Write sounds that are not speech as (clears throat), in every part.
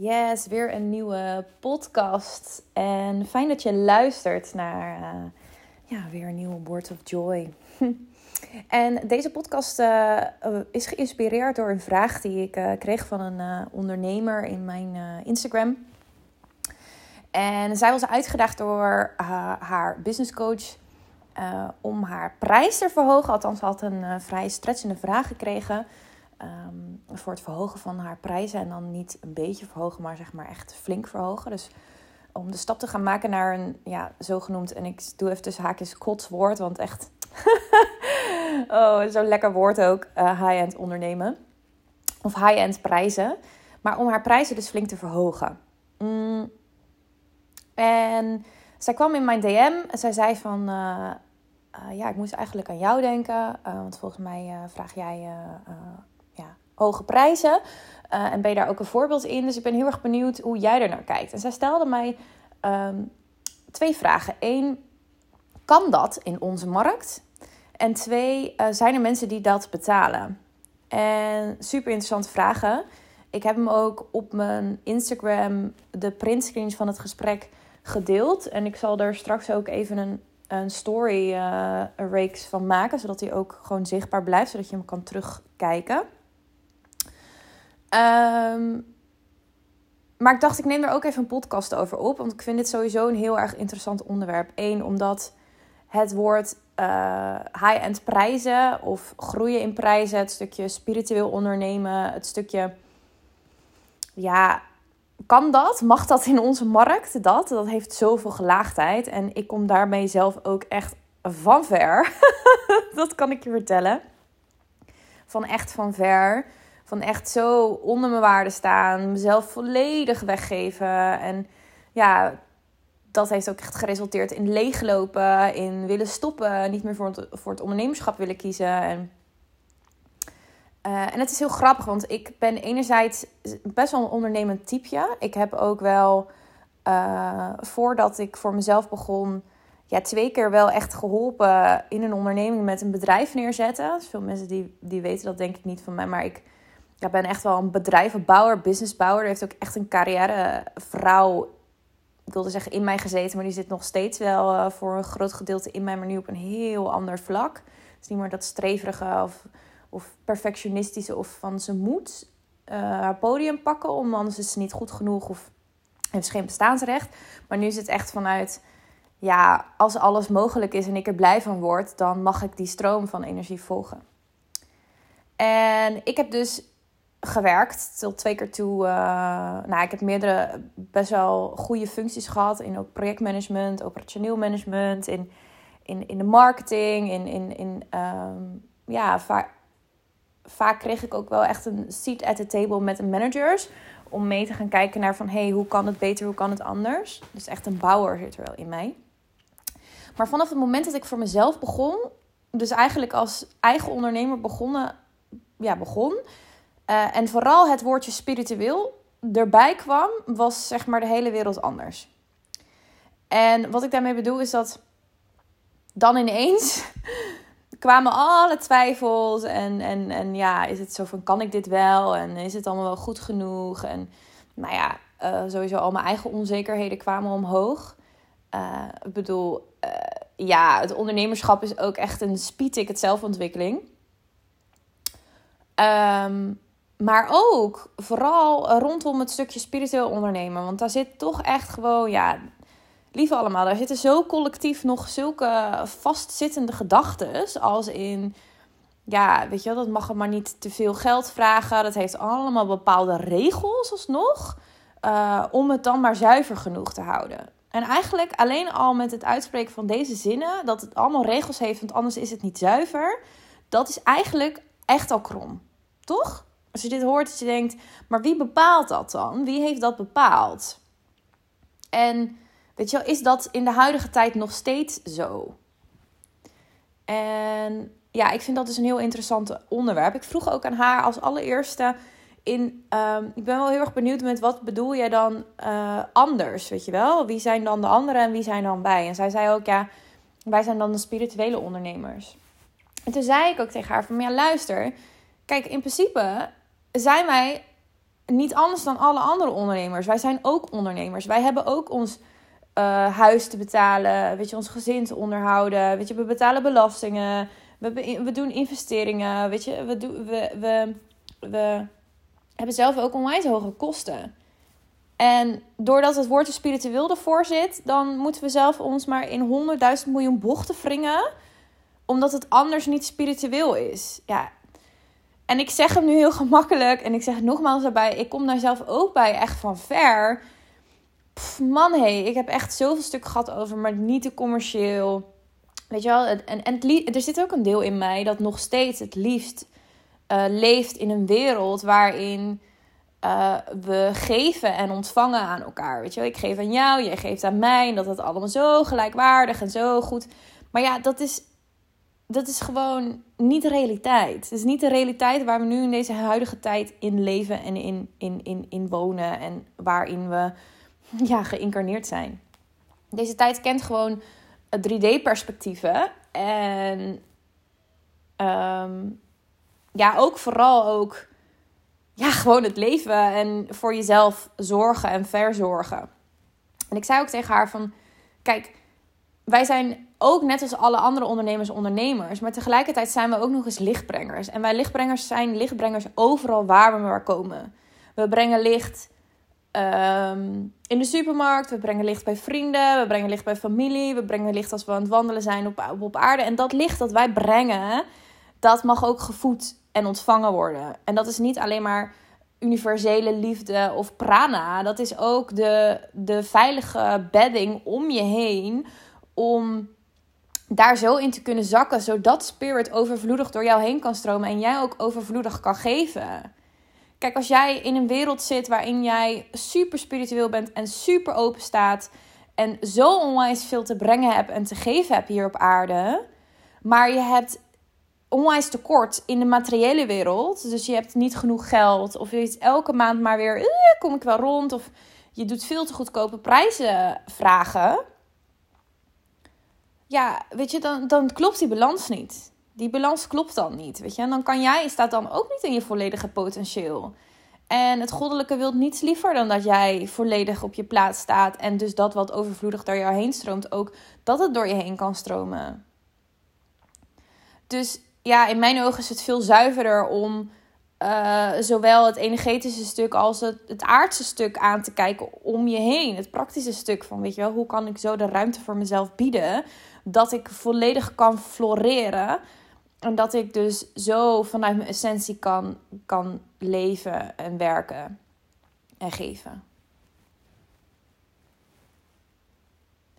Yes, weer een nieuwe podcast. En fijn dat je luistert naar uh, ja, weer een nieuwe Word of Joy. (laughs) en deze podcast uh, is geïnspireerd door een vraag die ik kreeg van een ondernemer in mijn Instagram. En zij was uitgedaagd door haar business coach om haar prijs te verhogen. Althans, ze had een vrij stretchende vraag gekregen um, voor het verhogen van haar prijzen. En dan niet een beetje verhogen, maar zeg maar echt flink verhogen. Dus om de stap te gaan maken naar een ja, zogenoemd, en ik doe even tussen haakjes kotswoord, want echt, (laughs) oh, zo'n lekker woord ook, uh, high-end ondernemen. Of high-end prijzen. Maar om haar prijzen dus flink te verhogen. Mm. En zij kwam in mijn DM en zij zei van, uh, uh, ja, ik moest eigenlijk aan jou denken. want volgens mij vraag jij hoge prijzen. Uh, en ben je daar ook een voorbeeld in? Dus ik ben heel erg benieuwd hoe jij er naar kijkt. En zij stelde mij um, twee vragen. Eén, kan dat in onze markt? En twee, uh, zijn er mensen die dat betalen? En super interessante vragen. Ik heb hem ook op mijn Instagram, de printscreens van het gesprek, gedeeld. En ik zal er straks ook even een, een story uh, reeks van maken, zodat hij ook gewoon zichtbaar blijft, zodat je hem kan terugkijken. Um, maar ik dacht, ik neem er ook even een podcast over op. Want ik vind dit sowieso een heel erg interessant onderwerp. Eén, omdat het woord uh, high-end prijzen of groeien in prijzen, het stukje spiritueel ondernemen, het stukje. Ja, kan dat? Mag dat in onze markt? Dat, dat heeft zoveel gelaagdheid. En ik kom daarmee zelf ook echt van ver. (laughs) dat kan ik je vertellen. Van echt van ver van echt zo onder mijn waarde staan, mezelf volledig weggeven. En ja, dat heeft ook echt geresulteerd in leeglopen, in willen stoppen, niet meer voor het, voor het ondernemerschap willen kiezen. En, uh, en het is heel grappig, want ik ben enerzijds best wel een ondernemend typeje. Ik heb ook wel, uh, voordat ik voor mezelf begon, ja, twee keer wel echt geholpen in een onderneming met een bedrijf neerzetten. Veel mensen die, die weten dat denk ik niet van mij, maar ik ja, ben echt wel een bedrijvenbouwer, businessbouwer. Er heeft ook echt een carrièrevrouw, ik wilde zeggen in mij gezeten, maar die zit nog steeds wel uh, voor een groot gedeelte in mij, maar nu op een heel ander vlak. Het is niet meer dat streverige of, of perfectionistische of van ze moet uh, haar podium pakken, om anders is ze niet goed genoeg of heeft ze geen bestaansrecht. Maar nu is het echt vanuit, ja, als alles mogelijk is en ik er blij van word, dan mag ik die stroom van energie volgen. En ik heb dus gewerkt tot twee keer toe. Uh, nou, ik heb meerdere best wel goede functies gehad in ook projectmanagement, operationeel management, in, in, in de marketing, in, in, in um, ja, vaak, vaak kreeg ik ook wel echt een seat at the table met de managers om mee te gaan kijken naar van hey, hoe kan het beter, hoe kan het anders? Dus echt een bouwer zit er wel in mij. Maar vanaf het moment dat ik voor mezelf begon, dus eigenlijk als eigen ondernemer begonnen, ja, begon, uh, en vooral het woordje spiritueel erbij kwam, was zeg maar de hele wereld anders. En wat ik daarmee bedoel is dat dan ineens (laughs) kwamen alle twijfels en, en, en ja, is het zo van kan ik dit wel en is het allemaal wel goed genoeg en nou ja, uh, sowieso al mijn eigen onzekerheden kwamen omhoog. Uh, ik bedoel, ja, het ondernemerschap is ook echt een speedticket zelfontwikkeling. Um, maar ook vooral rondom het stukje spiritueel ondernemen. Want daar zit toch echt gewoon, ja, lieve allemaal, daar zitten zo collectief nog zulke vastzittende gedachten. Als in, ja, weet je wel, dat mag er maar niet te veel geld vragen. Dat heeft allemaal bepaalde regels alsnog. Uh, om het dan maar zuiver genoeg te houden. En eigenlijk alleen al met het uitspreken van deze zinnen, dat het allemaal regels heeft, want anders is het niet zuiver. Dat is eigenlijk echt al krom. Toch? Als je dit hoort, dat je denkt, maar wie bepaalt dat dan? Wie heeft dat bepaald? En weet je wel, is dat in de huidige tijd nog steeds zo? En ja, ik vind dat dus een heel interessant onderwerp. Ik vroeg ook aan haar als allereerste in, um, ik ben wel heel erg benieuwd met wat bedoel jij dan uh, anders, weet je wel? Wie zijn dan de anderen en wie zijn dan wij? En zij zei ook, ja, wij zijn dan de spirituele ondernemers. En toen zei ik ook tegen haar van, ja luister, kijk, in principe zijn wij niet anders dan alle andere ondernemers. Wij zijn ook ondernemers. Wij hebben ook ons uh, huis te betalen, weet je, ons gezin te onderhouden. Weet je, we betalen belastingen. We, we doen investeringen. Weet je, we, we, we, we hebben zelf ook onwijs hoge kosten. En doordat het woord spiritueel ervoor zit, dan moeten we zelf ons maar in honderdduizend miljoen bochten wringen. Omdat het anders niet spiritueel is. Ja. En ik zeg hem nu heel gemakkelijk. En ik zeg nogmaals daarbij. Ik kom daar zelf ook bij echt van ver. man, hé. Hey, ik heb echt zoveel stuk gehad over. Maar niet te commercieel. Weet je wel. En, en er zit ook een deel in mij dat nog steeds het liefst uh, leeft in een wereld waarin uh, we geven en ontvangen aan elkaar. Weet je wel, ik geef aan jou, jij geeft aan mij. En dat het allemaal zo gelijkwaardig en zo goed. Maar ja, dat is, dat is gewoon niet de realiteit. Het is niet de realiteit waar we nu in deze huidige tijd in leven en in, in, in, in wonen. En waarin we (laughs) ja, geïncarneerd zijn. Deze tijd kent gewoon 3D-perspectieven. En um, ja, ook vooral ook ja, gewoon het leven en voor jezelf zorgen en verzorgen. En ik zei ook tegen haar van, kijk, wij zijn ook net als alle andere ondernemers ondernemers, maar tegelijkertijd zijn we ook nog eens lichtbrengers. En wij lichtbrengers zijn lichtbrengers overal waar we maar komen. We brengen licht ehm, in de supermarkt, we brengen licht bij vrienden, we brengen licht bij familie, we brengen licht als we aan het wandelen zijn op, op, op aarde. En dat licht dat wij brengen, dat mag ook gevoed en ontvangen worden. En dat is niet alleen maar universele liefde of prana. Dat is ook de, de veilige bedding om je heen. Om daar zo in te kunnen zakken. Zodat spirit overvloedig door jou heen kan stromen. En jij ook overvloedig kan geven. Kijk, als jij in een wereld zit waarin jij super spiritueel bent en super open staat. En zo onwijs veel te brengen hebt en te geven hebt hier op aarde. Maar je hebt onwijs tekort in de materiële wereld. Dus je hebt niet genoeg geld. Of je weet elke maand maar weer, eh, kom ik wel rond. Of je doet veel te goedkope prijzen vragen. Ja, weet je, dan, dan klopt die balans niet. Die balans klopt dan niet, weet je. En dan kan jij, staat dan ook niet in je volledige potentieel. En het goddelijke wil niets liever dan dat jij volledig op je plaats staat. En dus dat wat overvloedig door jou heen stroomt, ook dat het door je heen kan stromen. Dus ja, in mijn ogen is het veel zuiverder om uh, zowel het energetische stuk als het, het aardse stuk aan te kijken om je heen. Het praktische stuk van, weet je wel, hoe kan ik zo de ruimte voor mezelf bieden dat ik volledig kan floreren. En dat ik dus zo vanuit mijn essentie kan, kan leven en werken en geven.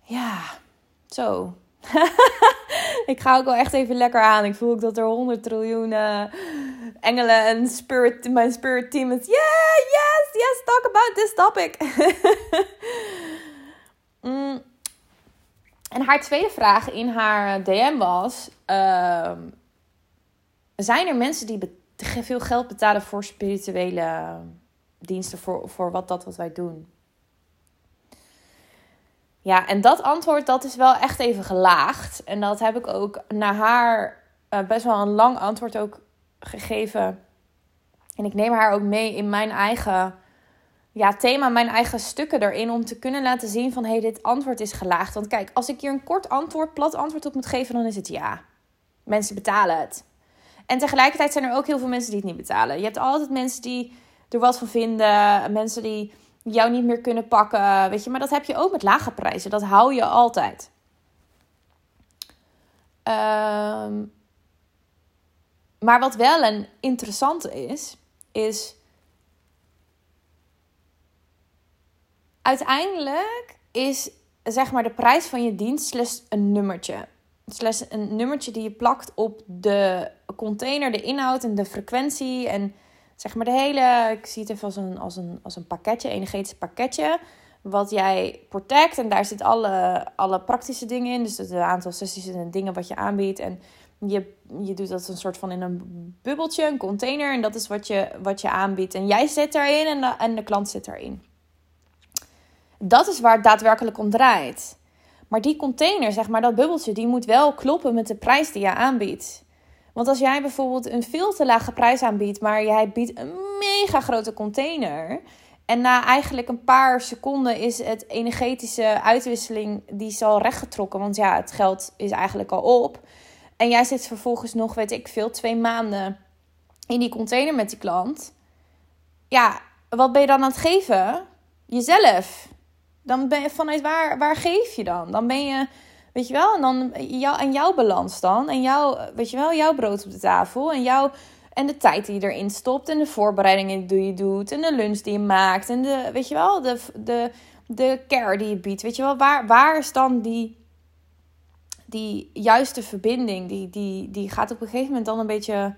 Ja, zo. (laughs) ik ga ook wel echt even lekker aan. Ik voel ook dat er 100 triljoen uh, engelen en spirit, mijn spirit team is. Yeah, yes, yes, talk about this topic. (laughs) mm. En haar tweede vraag in haar DM was: uh, Zijn er mensen die veel geld betalen voor spirituele diensten, voor, voor wat dat wat wij doen? Ja, en dat antwoord dat is wel echt even gelaagd. En dat heb ik ook naar haar uh, best wel een lang antwoord ook gegeven. En ik neem haar ook mee in mijn eigen ja, thema, mijn eigen stukken erin. Om te kunnen laten zien van hé, hey, dit antwoord is gelaagd. Want kijk, als ik hier een kort antwoord, plat antwoord op moet geven, dan is het ja. Mensen betalen het. En tegelijkertijd zijn er ook heel veel mensen die het niet betalen. Je hebt altijd mensen die er wat van vinden. Mensen die jou niet meer kunnen pakken. Weet je, maar dat heb je ook met lage prijzen. Dat hou je altijd. Ehm, maar wat wel een interessante is, is uiteindelijk is zeg maar de prijs van je dienst slechts een nummertje. Slechts een nummertje die je plakt op de container, de inhoud en de frequentie en zeg maar de hele, ik zie het even als een, als een, als een pakketje, energetisch pakketje. Wat jij protect. En daar zit alle, alle praktische dingen in. Dus het aantal sessies en dingen wat je aanbiedt. En je, je doet dat een soort van in een bubbeltje, een container. En dat is wat je, wat je aanbiedt. En jij zit erin en de, en de klant zit erin. Dat is waar het daadwerkelijk om draait. Maar die container, zeg maar, dat bubbeltje, die moet wel kloppen met de prijs die je aanbiedt. Want als jij bijvoorbeeld een veel te lage prijs aanbiedt, maar jij biedt een mega grote container. En na eigenlijk een paar seconden is het energetische uitwisseling die is al rechtgetrokken. Want ja, het geld is eigenlijk al op. En jij zit vervolgens nog, weet ik veel, twee maanden in die container met die klant. Ja, wat ben je dan aan het geven? Jezelf. Dan ben je vanuit waar, waar geef je dan? Dan ben je, weet je wel, en dan jou, en jouw balans dan. En jouw, weet je wel, jouw brood op de tafel. En jouw, en de tijd die je erin stopt. En de voorbereidingen die je doet. En de lunch die je maakt. En de, weet je wel, de, de, de care die je biedt. Weet je wel, waar, waar is dan die, die juiste verbinding? Die, die, die gaat op een gegeven moment dan een beetje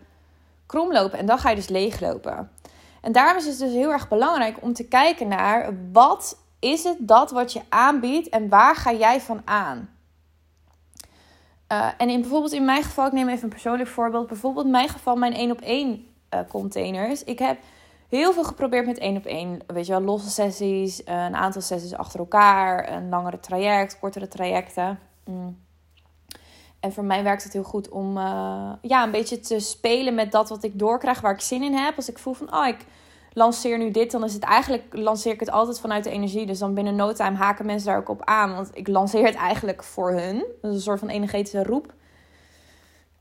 kromlopen. En dan ga je dus leeglopen. En daarom is het dus heel erg belangrijk om te kijken naar wat is het dat wat je aanbiedt en waar ga jij van aan? Uh, en in, bijvoorbeeld in mijn geval, ik neem even een persoonlijk voorbeeld. Bijvoorbeeld in mijn geval mijn één op één uh, containers. Ik heb heel veel geprobeerd met één op één. Weet je wel, losse sessies, uh, een aantal sessies achter elkaar, een langere traject, kortere trajecten. Mm. En voor mij werkt het heel goed om uh, ja, een beetje te spelen met dat wat ik doorkrijg, waar ik zin in heb. Als ik voel van, oh, ik lanceer nu dit, dan is het eigenlijk, lanceer ik het altijd vanuit de energie. Dus dan binnen no time haken mensen daar ook op aan. Want ik lanceer het eigenlijk voor hun. Dat is een soort van energetische roep.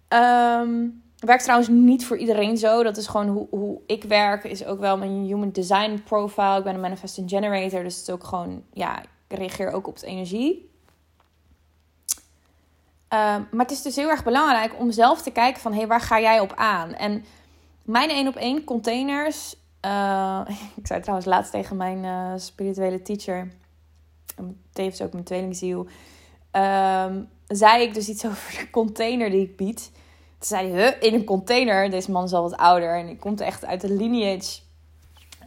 Um, werkt trouwens niet voor iedereen zo. Dat is gewoon hoe, hoe ik werk. Is ook wel mijn human design profile. Ik ben een manifesting generator. Dus het is ook gewoon, ja, ik reageer ook op de energie. Um, maar het is dus heel erg belangrijk om zelf te kijken van... hé, hey, waar ga jij op aan? En mijn één op één containers... Uh, (laughs) ik zei trouwens laatst tegen mijn uh, spirituele teacher... tevens ook mijn tweelingziel... Um, zei ik dus iets (laughs) over de container die ik bied. Toen zei hij, in een container? Deze man is al wat ouder en die komt echt uit de lineage...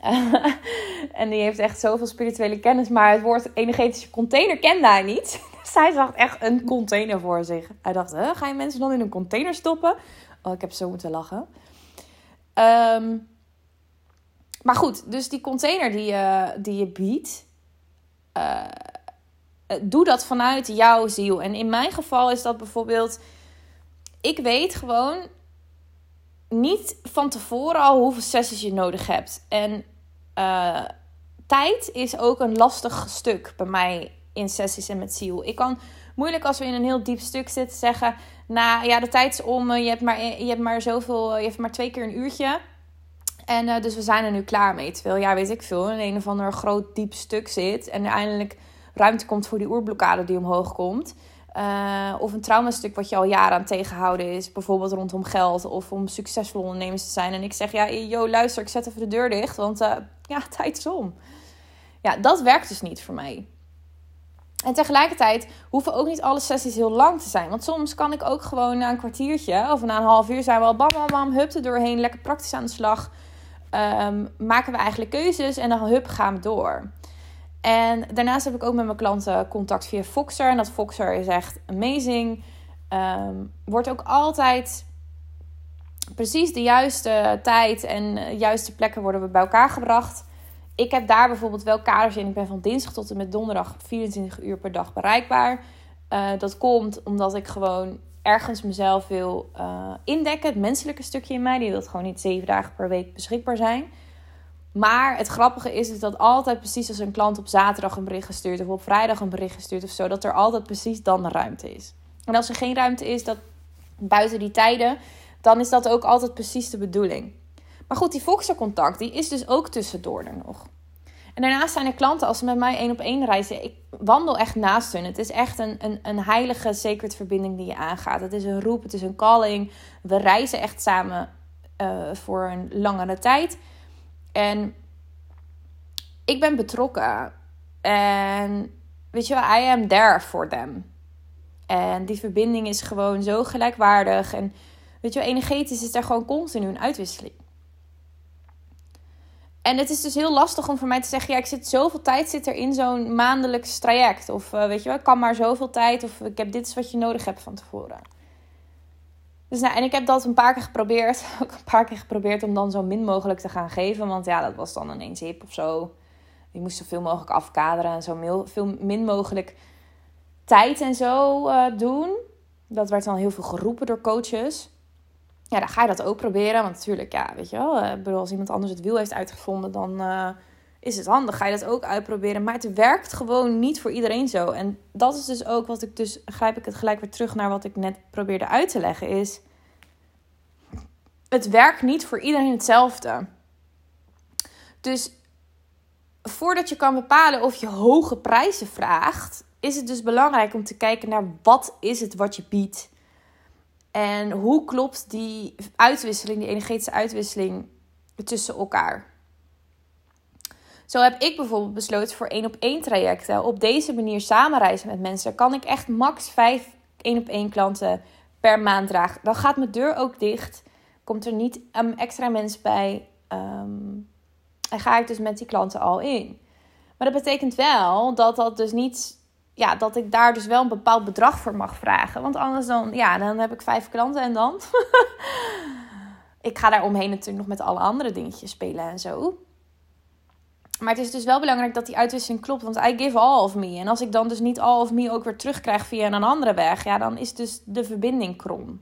(laughs) en die heeft echt zoveel spirituele kennis. Maar het woord energetische container kende hij niet. Zij zag echt een container voor zich. Hij dacht, ga je mensen dan in een container stoppen? Oh, ik heb zo moeten lachen. Um, maar goed, dus die container die je, die je biedt, uh, doe dat vanuit jouw ziel. En in mijn geval is dat bijvoorbeeld, ik weet gewoon niet van tevoren al hoeveel sessies je nodig hebt. En tijd is ook een lastig stuk bij mij in sessies en met ziel. Ik kan moeilijk als we in een heel diep stuk zitten zeggen... Nou ja, de tijd is om, eh, je hebt maar, je hebt maar zoveel, je hebt maar twee keer een uurtje... En uh, dus we zijn er nu klaar mee. Terwijl, ja, weet ik veel, in een of ander groot diep stuk zit. En er eindelijk ruimte komt voor die oerblokkade die omhoog komt. Uh, of een traumastuk wat je al jaren aan tegenhouden is. Bijvoorbeeld rondom geld of om succesvol ondernemers te zijn. En ik zeg, ja, yo, luister, ik zet even de deur dicht. Want ja, (laughs) tijd is om. Ja, dat werkt dus niet voor mij. En tegelijkertijd hoeven ook niet alle sessies heel lang te zijn. Want soms kan ik ook gewoon na een kwartiertje of na een half uur zijn we al bam, bam, bam, hup er doorheen. Lekker praktisch aan de slag. Um, maken we eigenlijk keuzes en dan hup gaan we door. En daarnaast heb ik ook met mijn klanten contact via Foxer. En dat Foxer is echt amazing. Um, wordt ook altijd precies de juiste tijd en de juiste plekken worden we bij elkaar gebracht. Ik heb daar bijvoorbeeld wel kaders in. Ik ben van dinsdag tot en met donderdag 24 uur per dag bereikbaar. Uh, dat komt omdat ik gewoon ergens mezelf wil uh, indekken. Het menselijke stukje in mij. Die wil gewoon niet zeven dagen per week beschikbaar zijn. Maar het grappige is, is dat altijd precies als een klant op zaterdag een bericht gestuurd of op vrijdag een bericht gestuurd of zo, dat er altijd precies dan ruimte is. En als er geen ruimte is, dat buiten die tijden, dan is dat ook altijd precies de bedoeling. Maar goed, die Foxer contact, die is dus ook tussendoor er nog. En daarnaast zijn er klanten, als ze met mij één op één reizen, ik wandel echt naast hun. Het is echt een, een, een heilige sacred verbinding die je aangaat. Het is een roep, het is een calling. We reizen echt samen uh, voor een langere tijd. En ik ben betrokken. En weet je wel, I am there for them. En die verbinding is gewoon zo gelijkwaardig. En weet je wel, energetisch is daar gewoon continu een uitwisseling. En het is dus heel lastig om voor mij te zeggen: ja, ik zit zoveel tijd zit er in zo'n maandelijks traject. Of uh, weet je wel, ik kan maar zoveel tijd. Of ik heb dit is wat je nodig hebt van tevoren. Dus nou, en ik heb dat een paar keer geprobeerd. (laughs) Ook een paar keer geprobeerd om dan zo min mogelijk te gaan geven. Want ja, dat was dan ineens hip of zo. Je moest zoveel mogelijk afkaderen en zo veel min mogelijk tijd en zo uh, doen. Dat werd dan heel veel geroepen door coaches. Ja, dan ga je dat ook proberen. Want natuurlijk, ja, weet je wel, ik bedoel, als iemand anders het wiel heeft uitgevonden, dan is het handig. Ga je dat ook uitproberen. Maar het werkt gewoon niet voor iedereen zo. En dat is dus ook wat ik dus, grijp ik het gelijk weer terug naar wat ik net probeerde uit te leggen, is het werkt niet voor iedereen hetzelfde. Dus voordat je kan bepalen of je hoge prijzen vraagt, is het dus belangrijk om te kijken naar wat is het wat je biedt. En hoe klopt die uitwisseling, die energetische uitwisseling tussen elkaar. Zo heb ik bijvoorbeeld besloten voor één op één trajecten op deze manier samenreizen met mensen. Kan ik echt max vijf één op één klanten per maand dragen. Dan gaat mijn deur ook dicht. Komt er niet een extra mens bij. Um, en ga ik dus met die klanten al in. Maar dat betekent wel dat dat dus niet. Ja, dat ik daar dus wel een bepaald bedrag voor mag vragen. Want anders dan, ja, dan heb ik vijf klanten en dan. (laughs) ik ga daar omheen natuurlijk nog met alle andere dingetjes spelen en zo. Maar het is dus wel belangrijk dat die uitwisseling klopt. Want I give all of me. En als ik dan dus niet all of me ook weer terugkrijg via een andere weg. Ja, dan is dus de verbinding krom.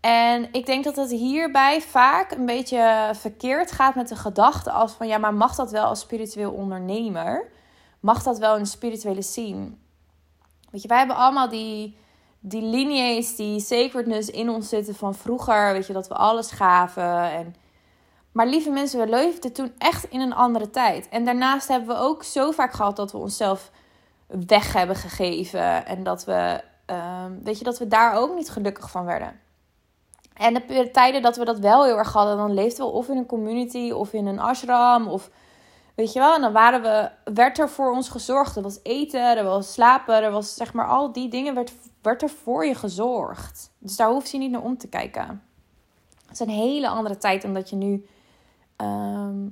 En ik denk dat het hierbij vaak een beetje verkeerd gaat met de gedachte als van ja, maar mag dat wel als spiritueel ondernemer? Mag dat wel een spirituele scene? Weet je, wij hebben allemaal die, die die sacredness in ons zitten van vroeger. Weet je, dat we alles gaven. En... Maar lieve mensen, we leefden toen echt in een andere tijd. En daarnaast hebben we ook zo vaak gehad dat we onszelf weg hebben gegeven. En dat we, um, weet je, dat we daar ook niet gelukkig van werden. En de tijden dat we dat wel heel erg hadden, dan leefden we of in een community of in een ashram of weet je wel. En dan waren we, werd er voor ons gezorgd. Er was eten, er was slapen, er was zeg maar al die dingen werd, werd er voor je gezorgd. Dus daar hoef je niet naar om te kijken. Het is een hele andere tijd omdat je nu ehm,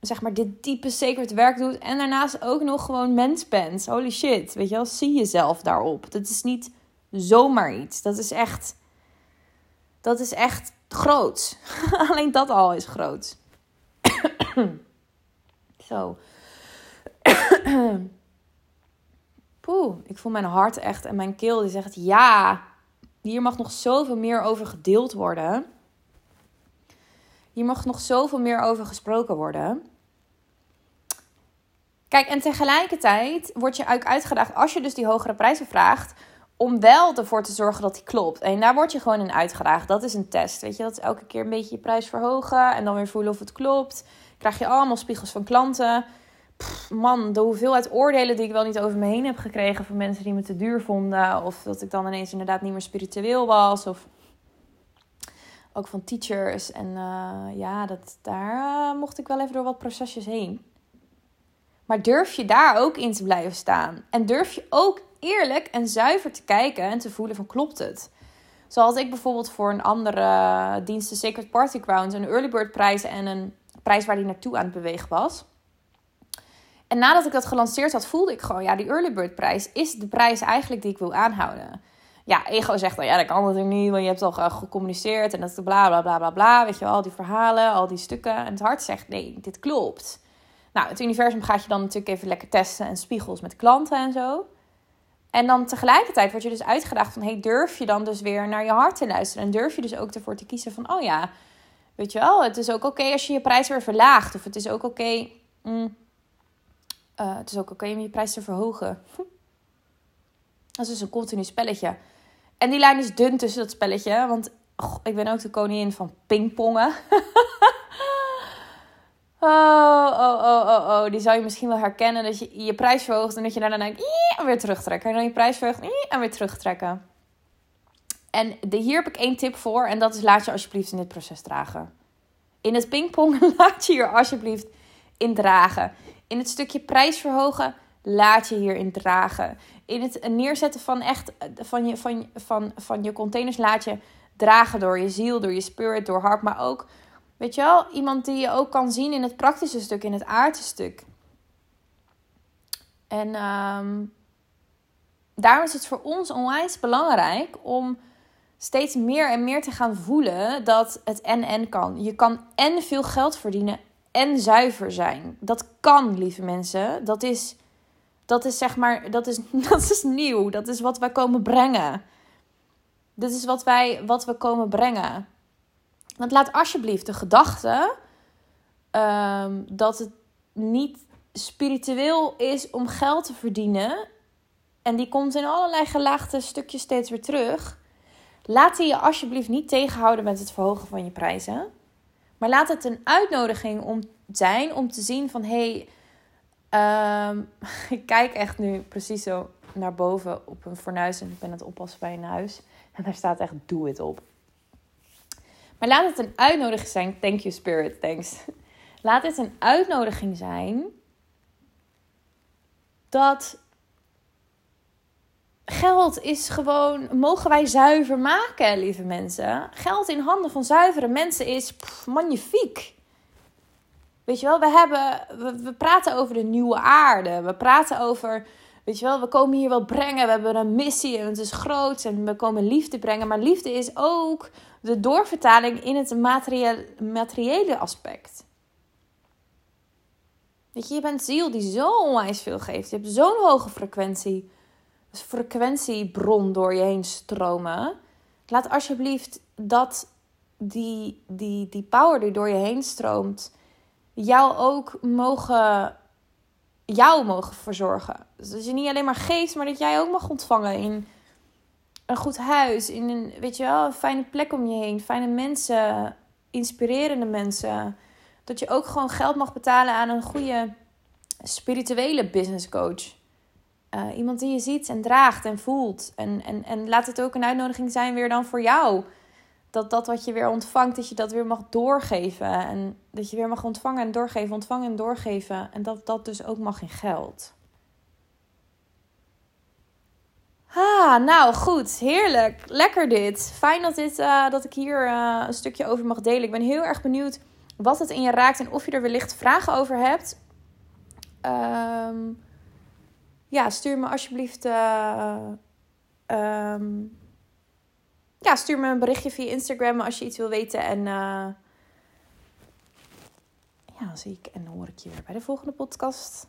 zeg maar dit diepe sacred werk doet en daarnaast ook nog gewoon mens bent. Holy shit, weet je wel, zie jezelf daarop. Dat is niet zomaar iets. Dat is echt dat is echt groot. (laughs) Alleen dat al is groot. (clears throat) Zo. (clears throat) Poeh, ik voel mijn hart echt en mijn keel die zegt ja. Hier mag nog zoveel meer over gedeeld worden. Hier mag nog zoveel meer over gesproken worden. Kijk, en tegelijkertijd word je ook uitgedaagd als je dus die hogere prijzen vraagt om wel ervoor te zorgen dat die klopt. En daar word je gewoon in uitgedaagd. Dat is een test. Weet je, dat is elke keer een beetje je prijs verhogen en dan weer voelen of het klopt. Krijg je allemaal spiegels van klanten. man, de hoeveelheid oordelen die ik wel niet over me heen heb gekregen van mensen die me te duur vonden. Of dat ik dan ineens inderdaad niet meer spiritueel was. Of ook van teachers. En uh, ja, dat, daar uh, mocht ik wel even door wat procesjes heen. Maar durf je daar ook in te blijven staan? En durf je ook eerlijk en zuiver te kijken en te voelen van klopt het? Zoals ik bijvoorbeeld voor een andere dienst, de Sacred Party Ground, een early bird prijs en een prijs waar die naartoe aan het bewegen was. En nadat ik dat gelanceerd had, voelde ik gewoon, ja, die early bird prijs is de prijs eigenlijk die ik wil aanhouden. Ja, ego zegt dan, ja, dat kan natuurlijk niet, want je hebt al gecommuniceerd en dat is bla bla bla bla bla, weet je wel, al die verhalen, al die stukken. En het hart zegt, nee, dit klopt. Nou, het universum gaat je dan natuurlijk even lekker testen en spiegels met klanten en zo. En dan tegelijkertijd word je dus uitgedaagd van... hey, durf je dan dus weer naar je hart te luisteren? En durf je dus ook ervoor te kiezen van... oh ja, weet je wel, het is ook oké als je je prijs weer verlaagt. Of het is ook oké... Mm, eh, het is ook oké om je prijs te verhogen. (laughs) Dat is dus een continu spelletje. En die lijn is dun tussen dat spelletje. Want ik ben ook de koningin van pingpongen. (laughs) Oh, oh, oh, oh, oh. Die zou je misschien wel herkennen. Dat je je prijs verhoogt en dat je daarna denkt, en weer terugtrekken. En dan je prijs verhoogt en weer terugtrekken. En de, hier heb ik één tip voor. En dat is laat je alsjeblieft in dit proces dragen. In het pingpong (laughs) laat je hier alsjeblieft in dragen. In het stukje prijs verhogen laat je hierin dragen. In het neerzetten van echt van je, van, van, van je containers laat je dragen door je ziel, door je spirit, door hart, maar ook Weet je wel? Iemand die je ook kan zien in het praktische stuk, in het aardse stuk. En um, daarom is het voor ons onwijs belangrijk om steeds meer en meer te gaan voelen dat het en-en kan. Je kan en veel geld verdienen en zuiver zijn. Dat kan, lieve mensen. Dat is, dat is zeg maar, dat is, (laughs) dat is nieuw. Dat is wat wij komen brengen. Dit is wat, wij, wat we komen brengen. Want laat alsjeblieft de gedachte ehm, dat het niet spiritueel is om geld te verdienen. En die komt in allerlei gelaagde stukjes steeds weer terug. Laat die je alsjeblieft niet tegenhouden met het verhogen van je prijzen. Maar laat het een uitnodiging om zijn om te zien van hey, um, (laughs) ik kijk echt nu precies zo naar boven op een fornuis en ik ben het oppassen bij een huis. En daar staat echt doe het op. Maar laat het een uitnodiging zijn. Thank you, Spirit. Thanks. Laat het een uitnodiging zijn dat geld is gewoon, mogen wij zuiver maken, lieve mensen. Geld in handen van zuivere mensen is magnifiek. Weet je wel, we, hebben, we, we praten over de nieuwe aarde. We praten over, weet je wel, we komen hier wel brengen. We hebben een missie en het is groot en we komen liefde brengen. Maar liefde is ook de doorvertaling in het materiële aspect. Weet je, je bent ziel die zo onwijs veel geeft. Je hebt zo'n hoge frequentie, frequentiebron door je heen stromen. Laat alsjeblieft dat, die, die, die power die door je heen stroomt, jou ook mogen, jou mogen verzorgen. Dus dat je niet alleen maar geeft, maar dat jij ook mag ontvangen in een goed huis, in een, weet je wel, een fijne plek om je heen, fijne mensen, inspirerende mensen. Dat je ook gewoon geld mag betalen aan een goede spirituele business coach. Uh, iemand die je ziet en draagt en voelt. En, en, en laat het ook een uitnodiging zijn weer dan voor jou. Dat dat wat je weer ontvangt, dat je dat weer mag doorgeven. En dat je weer mag ontvangen en doorgeven, ontvangen en doorgeven. En dat dat dus ook mag in geld. Ah, nou goed, heerlijk. Lekker dit. Fijn dat, dit, uh, dat ik hier uh, een stukje over mag delen. Ik ben heel erg benieuwd wat het in je raakt en of je er wellicht vragen over hebt. Um, ja, stuur me alsjeblieft. Uh, um, ja, stuur me een berichtje via Instagram als je iets wil weten. En uh, ja, zie ik en hoor ik je weer bij de volgende podcast.